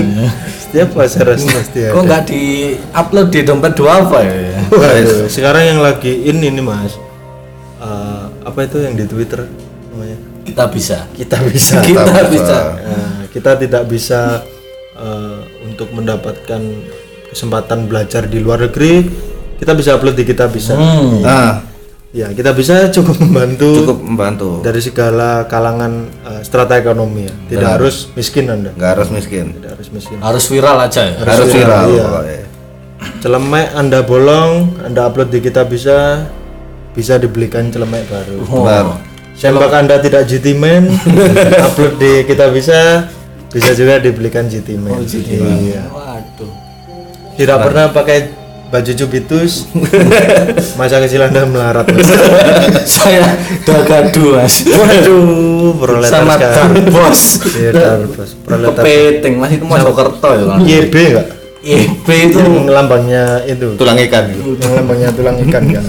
setiap pasar pasti ada. Kok nggak di upload di dompet dua apa ya? Waduh, sekarang yang lagi in ini mas. Eh, apa itu yang di Twitter namanya? Kita bisa. kita bisa Kita bisa. Nah, kita tidak bisa eh, untuk mendapatkan kesempatan belajar di luar negeri. Kita bisa upload di kita bisa Hmm. Nah, ya kita bisa cukup membantu cukup membantu. dari segala kalangan eh, strata ekonomi ya tidak harus miskin anda Nggak harus miskin. tidak harus miskin Harus viral aja ya. Harus viral. iya. pokoknya. celemek anda bolong anda upload di kita bisa bisa dibelikan celemek baru Benar. Sembak anda tidak jitimen (laughs) upload di kita bisa bisa juga dibelikan GT Man. Oh, GT Iya. Waduh. Tidak pernah pakai baju cubitus. (laughs) Masa kecil Anda melarat. Mas. (laughs) Saya dagadu mas. Waduh, proletar Sama sekali. bos. Iya, Darbos. Proletar. Kepiting mas itu Mojokerto ya kan. YB enggak? YB itu Yang lambangnya itu. tulang ikan gitu. Yang lambangnya tulang ikan kan.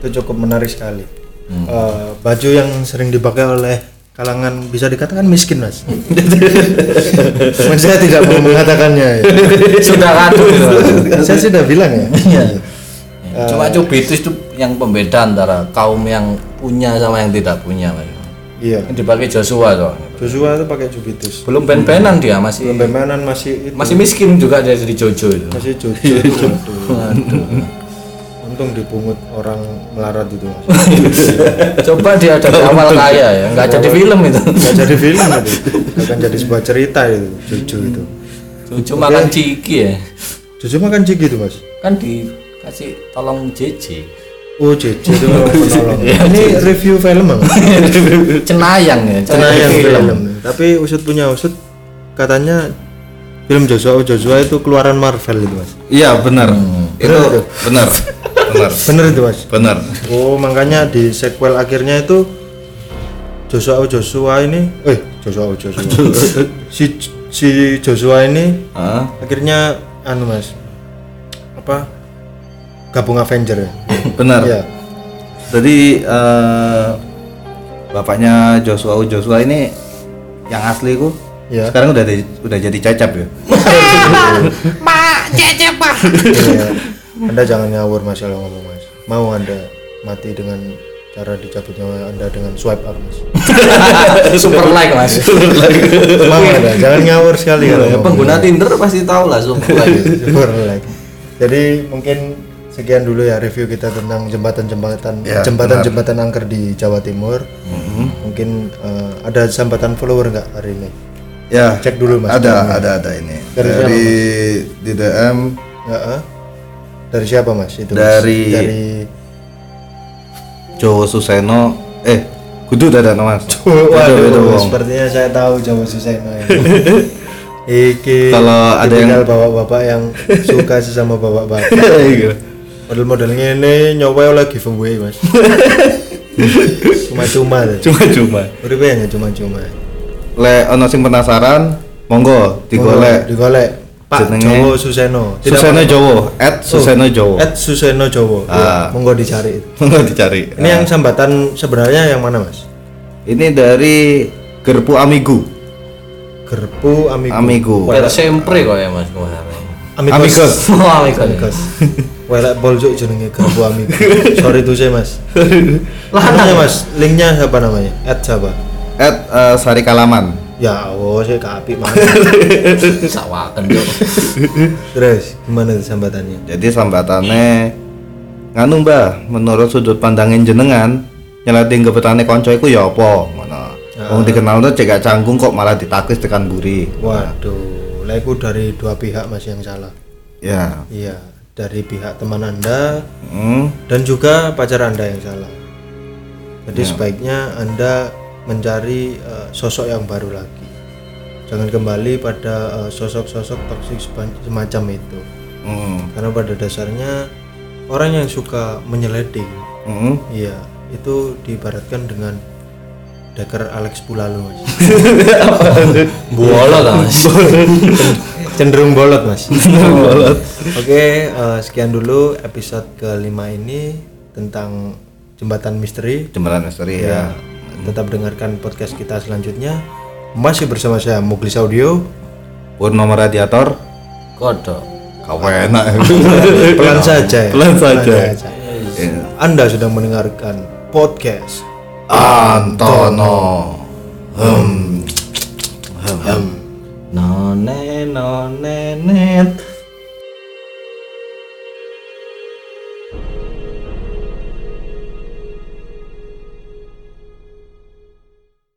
Itu cukup menarik sekali. Eh, baju yang sering dipakai oleh kalangan bisa dikatakan miskin mas. (laughs) Saya tidak mau mengatakannya. Ya. (laughs) sudah kado itu. Mas. (laughs) saya sudah bilang ya. Iya. Cuma cubitus itu yang pembeda antara kaum yang punya sama yang tidak punya mas. Iya. Yang dipakai Joshua soalnya. Joshua itu pakai cubitus. Belum ben-benan dia masih Pembenanan masih itu. masih miskin juga dia jadi Jojo itu. masih Jojo. Untung dipungut orang melarat itu mas. (laughs) Coba dia dari awal kaya ya, nggak jadi film itu. Gak jadi film itu. Akan jadi sebuah cerita itu. Jojo itu. Jojo makan ciki ya. Jojo makan ciki itu mas. Kan dikasih tolong JJ. Oh JJ itu memang penolong. (laughs) Ini review film bang. (laughs) Cenayang ya, Cenayang film. Tapi usut punya usut katanya film Joshua Joshua itu keluaran Marvel itu mas. Iya benar. Itu benar. Benar. Bener itu mas. Benar. Oh makanya di sequel akhirnya itu Joshua Joshua ini, eh Joshua Joshua, si si Joshua ini Ah, akhirnya anu mas apa gabung Avenger ya? benar. Iya. Jadi eh, bapaknya Joshua Joshua ini yang asli ku Iya. sekarang udah di- udah jadi cacap ya. (laughs) Iya. Anda jangan ngawur mas kalau ngomong mas. Mau anda mati dengan cara dicabut nyawa anda dengan swipe up mas. (laughs) super like mas. Mau anda jangan ngawur sekali kalau Ya, pengguna Tinder pasti tahu lah super like. Super like. Jadi mungkin sekian dulu ya review kita tentang jembatan-jembatan Ya, jembatan-jembatan angker di Jawa Timur. Mungkin eh, ada sambatan follower nggak hari ini? Ya. Cek dulu mas. Ada ada ada ini. Dari Dari di DM Ya, eh? Dari siapa mas? Itu Mas? Dari- dari Jowo Suseno eh kudu dada mas. (laughs) Waduh, wong. sepertinya saya tahu Jawa Suseno ya. (laughs) Iki Kalau ada yang- bapak-bapak yang suka sesama bapak-bapak. (laughs) Iya. Model-model ini nyoba oleh giveaway mas. Cuma-cuma. Cuma-cuma. Uripe hanya cuma-cuma. Le ono sing penasaran, monggo digolek. Digolek. Pak Jenenge- Jowo Suseno. Tidak Suseno apa-apa. Jowo, at Suseno Jowo. At Suseno Jowo. Ah. Monggo dicari. Monggo dicari. Ini yang sambatan sebenarnya yang mana mas? Ini dari Gerpu Amigu. Gerpu Amigo. Amigo. Per sempre kok ya mas kemarin. Amigos. Amigos. (laughs) Oh amigos. Amigos. Welek boljuk jenenge Gerpu Amigo. Sorry tuh saya mas. Lah, Namanya mas, linknya siapa namanya? At siapa? At eh, Sari Kalaman. Ya, oh saya kapi mana? (laughs) Sawakan yo. Terus gimana sambatannya? Jadi sambatannya nganu mbah, menurut sudut pandangin jenengan nyelati gebetane konco iku ya apa ngono. Wong dikenal tuh cek gak canggung kok malah ditakis tekan buri. Waduh, lah itu dari dua pihak mas yang salah. Ya. Iya, dari pihak teman anda Hmm. dan juga pacar anda yang salah. Jadi sebaiknya anda mencari eh, sosok yang baru lagi. Jangan kembali pada eh, sosok-sosok toksik semacam itu. Hmm. Karena pada dasarnya orang yang suka menyeledik, Hmm. iya itu diibaratkan dengan Deker Alex Pulalo mas. (laughs) Lah mas. (laughs) cenderung bolot mas (laughs) oke eh, sekian dulu episode kelima ini tentang jembatan misteri Jembatan misteri ya ya. Tetap dengarkan podcast kita selanjutnya masih bersama saya Muglis Audio Purnomo radiator. Kodok. Kau enak. (laughs) pelan saja ya. Pelan saja. Ya. anda sedang mendengarkan podcast Antono. Hmm. None none net